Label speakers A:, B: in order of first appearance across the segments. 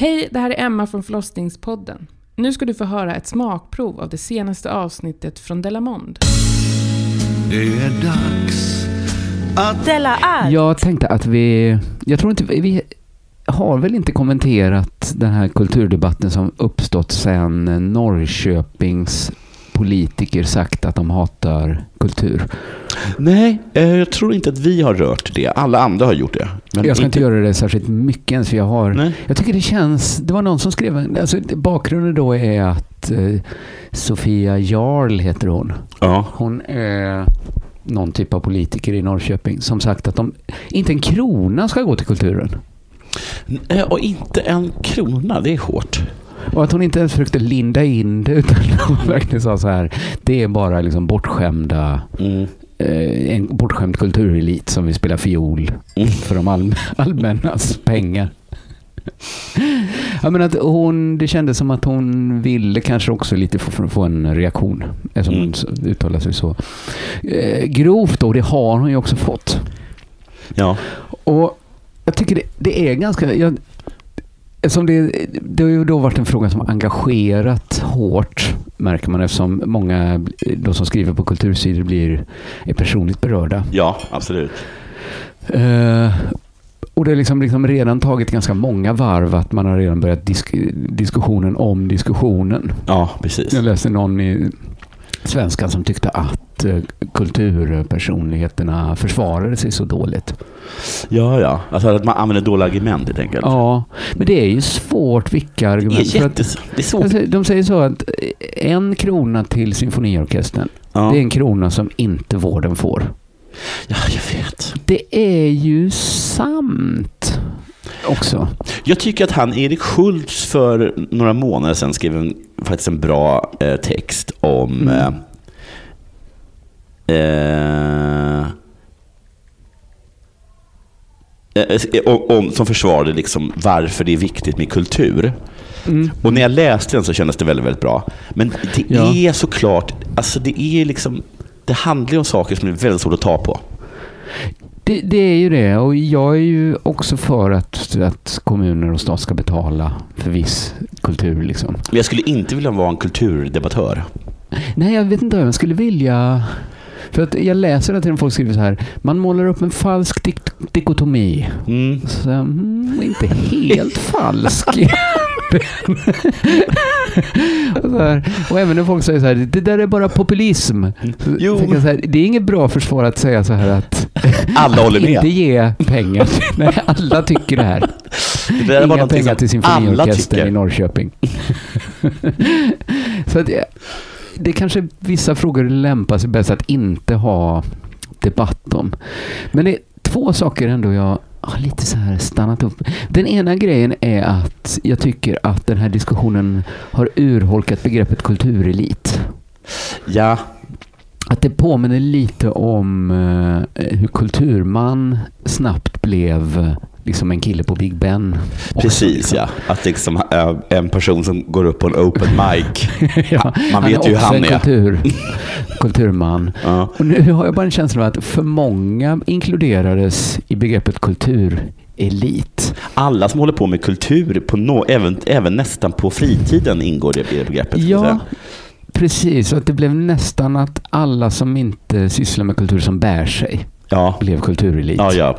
A: Hej, det här är Emma från Förlossningspodden. Nu ska du få höra ett smakprov av det senaste avsnittet från Delamond.
B: Det är dags att...
C: Della är.
D: Jag tänkte att vi... Jag tror inte... Vi har väl inte kommenterat den här kulturdebatten som uppstått sedan Norrköpings politiker sagt att de hatar kultur.
E: Nej, eh, jag tror inte att vi har rört det. Alla andra har gjort det. Men
D: jag ska inte göra det särskilt mycket ens, för jag har...
E: Nej.
D: Jag tycker det känns... Det var någon som skrev... Alltså, bakgrunden då är att eh, Sofia Jarl heter hon.
E: Ja.
D: Hon är någon typ av politiker i Norrköping som sagt att de inte en krona ska gå till kulturen.
E: Eh, Och inte en krona, det är hårt.
D: Och att hon inte ens försökte linda in det utan hon verkligen sa så här. Det är bara liksom bortskämda
E: Mm.
D: eh, en bortskämd kulturelit som vill spela fiol
E: Mm.
D: för de all, allmännas pengar. Ja, men att hon, det kändes som att hon ville kanske också lite få, få en reaktion eftersom
E: Mm.
D: hon uttalar sig så eh, grovt och det har hon ju också fått.
E: Ja.
D: Och jag tycker det, det är ganska... Jag, eftersom det, det har ju då varit en fråga som engagerat hårt, märker man, eftersom många de som skriver på kultursidor blir, är personligt berörda.
E: ja, absolut.
D: Eh, och det har liksom, liksom redan tagit ganska många varv att man har redan börjat disk, diskussionen om diskussionen.
E: Ja, precis.
D: Jag läste någon i Svenskan som tyckte att eh, kulturpersonligheterna försvarade sig så dåligt.
E: Ja, ja. Alltså att man använder dåliga argument helt enkelt.
D: Ja, men det är ju svårt vilka
E: Det är,
D: argument. för att-
E: jättes... det är svårt.
D: Alltså, de säger så att en krona till symfoniorkestern,
E: Ja.
D: det är en krona som inte vården får.
E: ja, jag vet.
D: Det är ju sant också.
E: Jag tycker att han, Erik Schultz, för några månader sedan skrev en, faktiskt en bra eh, text om
D: Mm.
E: eh, eh, eh, om, om, som försvarade liksom varför det är viktigt med kultur.
D: Mm.
E: Och när jag läste den så kändes det väldigt, väldigt bra. Men det
D: Ja.
E: är såklart, alltså det är liksom, det handlar om saker som är väldigt svårt att ta på.
D: Det, det är ju det och jag är ju också för att, att kommuner och stat ska betala för viss kultur. Liksom.
E: Men jag skulle inte vilja vara en kulturdebattör.
D: Nej, jag vet inte om jag skulle vilja... För att jag läser att folk skriver så här, man målar upp en falsk dik- dikotomi.
E: Mm.
D: Så, mm, inte helt falsk. och, även när folk säger så här, det där är bara populism. Så
E: Jo.
D: Så här, det är inget bra försvar att säga så här att
E: Alla håller
D: inte
E: med.
D: ge pengar. Nej, alla tycker det här.
E: Det där
D: Inga pengar till symfoniorkestern i. Norrköping. så att det, det kanske vissa frågor lämpar sig bäst att inte ha debatt om. Men det två saker ändå jag har lite så här stannat upp. Den ena grejen är att jag tycker att den här diskussionen har urholkat begreppet kulturelit.
E: Ja,
D: Att det påminner lite om eh, hur kulturman snabbt blev liksom en kille på Big Ben. också,
E: precis
D: liksom.
E: ja. Att liksom en person som går upp på en open mic.
D: ja,
E: Man vet ju hur
D: också
E: han
D: en
E: är.
D: Kultur, kulturman.
E: Ja.
D: Och nu har jag bara en känsla av att för många inkluderades i begreppet kulturelit.
E: Alla som håller på med kultur, på no, även, även nästan på fritiden ingår det i begreppet.
D: Ja, precis. Att det blev nästan att alla som inte sysslar med kultur som bär sig
E: ja.
D: blev kulturelit.
E: Ja, ja.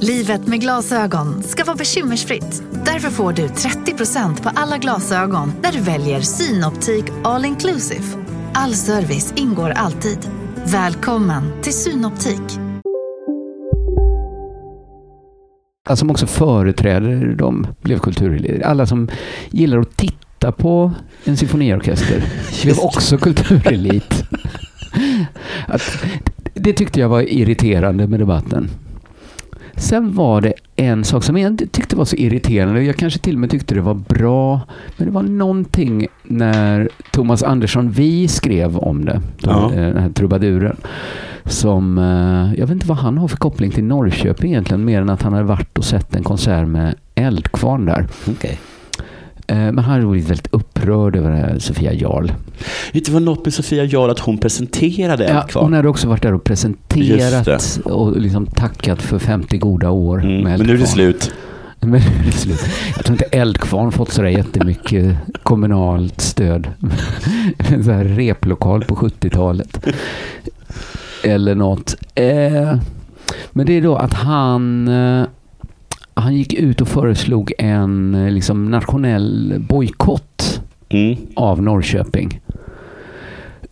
F: Livet med glasögon ska vara bekymmersfritt. Därför får du 30% på alla glasögon när du väljer Synoptik All Inclusive. All service ingår alltid. Välkommen till Synoptik.
D: Alla som också företräder de blev kulturelit. Alla som gillar att titta på en symfoniorkester blev också kulturelit. Att, det tyckte jag var irriterande med debatten. Sen var det en sak som jag tyckte var så irriterande. Jag kanske till och med tyckte det var bra. Men det var någonting när Thomas Andersson Vi skrev om det.
E: Ja.
D: Den här trubaduren. Som, eh, jag vet inte vad han har för koppling till Norrköping egentligen. Mer än att han hade varit och sett en konsert med Eldkvarn där.
E: Okay.
D: Men han blivit väldigt upprörd över Sofia Jarl.
E: Det var något med Sofia Jarl att hon presenterade
D: Ja,
E: Eldkvarn.
D: hon hade också varit där och presenterat och liksom tackat för 50 goda år.
E: Mm,
D: med
E: men nu är det
D: Eldkvarn.
E: slut.
D: Men nu är det slut. Jag tror inte Eldkvarn fått sådär jättemycket kommunalt stöd. En sån här replokal på 70-talet. Eller något. Eh, men det är då att han eh, han gick ut och föreslog en eh, liksom, nationell bojkott
E: Mm.
D: av Norrköping.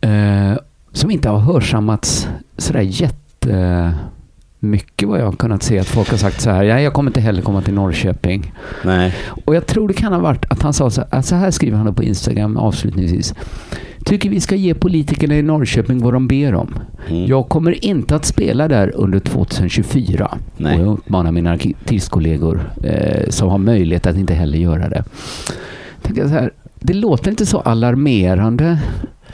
D: Eh, som inte har hörsammats sådär jättemycket vad jag har kunnat se. Att folk har sagt så här, ja, jag kommer inte heller komma till Norrköping.
E: Nej.
D: Och jag tror det kan ha varit att han sa så här, så här skriver han på Instagram avslutningsvis. Tycker vi ska ge politikerna i Norrköping vad de ber om.
E: Mm.
D: Jag kommer inte att spela där under 2024.
E: Nej.
D: Och jag uppmanar mina artistkollegor eh, som har möjlighet att inte heller göra det. Tänkte jag så här, det låter inte så alarmerande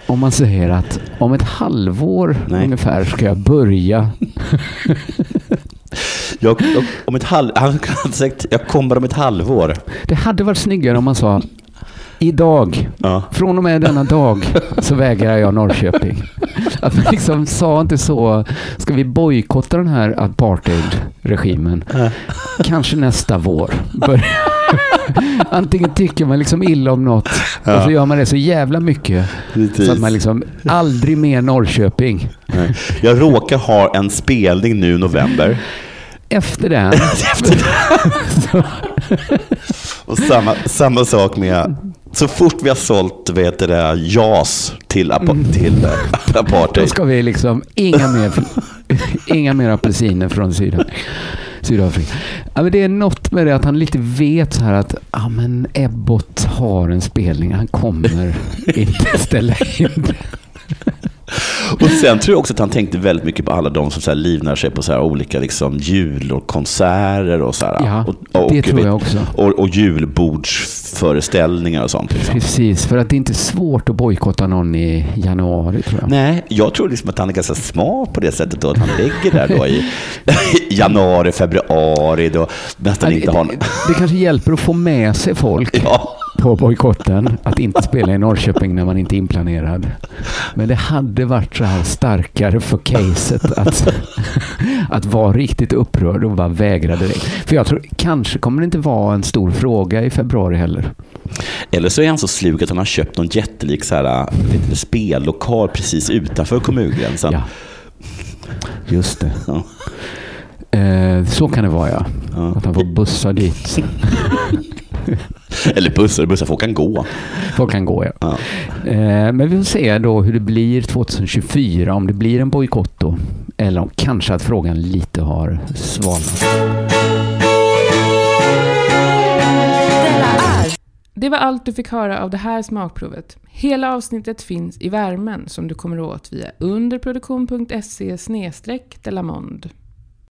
D: om man säger att om ett halvår
E: Nej.
D: ungefär ska jag börja.
E: Jag, jag, om ett halv, han hade sagt, jag kommer om ett halvår.
D: Det hade varit snyggare om man sa idag,
E: Ja.
D: från och med denna dag så vägrar jag Norrköping. Att man liksom sa inte så, ska vi bojkotta den här apartheidregimen? Kanske nästa vår. Antingen tycker man liksom illa om något och så gör man det så jävla mycket
E: Precis.
D: så att man liksom aldrig mer Norrköping.
E: Nej. Jag råkar ha en spelning nu i november.
D: Efter den,
E: Och samma, samma sak med, så fort vi har sålt heter det, JAS till, apa, till eh,
D: då
E: apartheid.
D: ska vi liksom inga mer, inga mer apelsiner från Syd, Sydafrika. Ja, men det är något med det att han lite vet så här att ja, men Ebbot har en spelning, han kommer inte ställa in.
E: Och sen tror jag också att han tänkte väldigt mycket på alla de som så här livnär sig på så här olika liksom jul och konserter och så här.
D: Ja,
E: och, och,
D: det tror jag också.
E: Och, och julbordsföreställningar och sånt. Liksom.
D: Precis, för att det är inte svårt att bojkotta någon i januari tror jag.
E: Nej, jag tror liksom att han är ganska smart på det sättet då, att han lägger där då i januari, februari, då nästan
D: Ja,
E: inte
D: det,
E: har...
D: det, det kanske hjälper att få med sig folk
E: Ja,
D: på bojkotten. Att inte spela i Norrköping när man inte är inplanerad. Men det hade varit så här starkare för caset att, att vara riktigt upprörd och bara vägra direkt. För jag tror, kanske kommer det inte vara en stor fråga i februari heller.
E: eller så är han så slug att han har köpt någon jättelik så här, du, spellokal precis utanför kommungränsen.
D: Ja. Just det.
E: Ja.
D: Eh, så kan det vara ja.
E: Ja.
D: Att han får bussa dit.
E: Eller bussar, bussar, folk kan gå.
D: Folk kan gå ja.
E: Ja.
D: Eh, men vi får se då hur det blir 2024. Om det blir en bojkott då. Eller om kanske att frågan lite har svalnat.
A: Det var allt du fick höra av det här smakprovet. Hela avsnittet finns i värmen som du kommer åt via underproduktion.se delamond.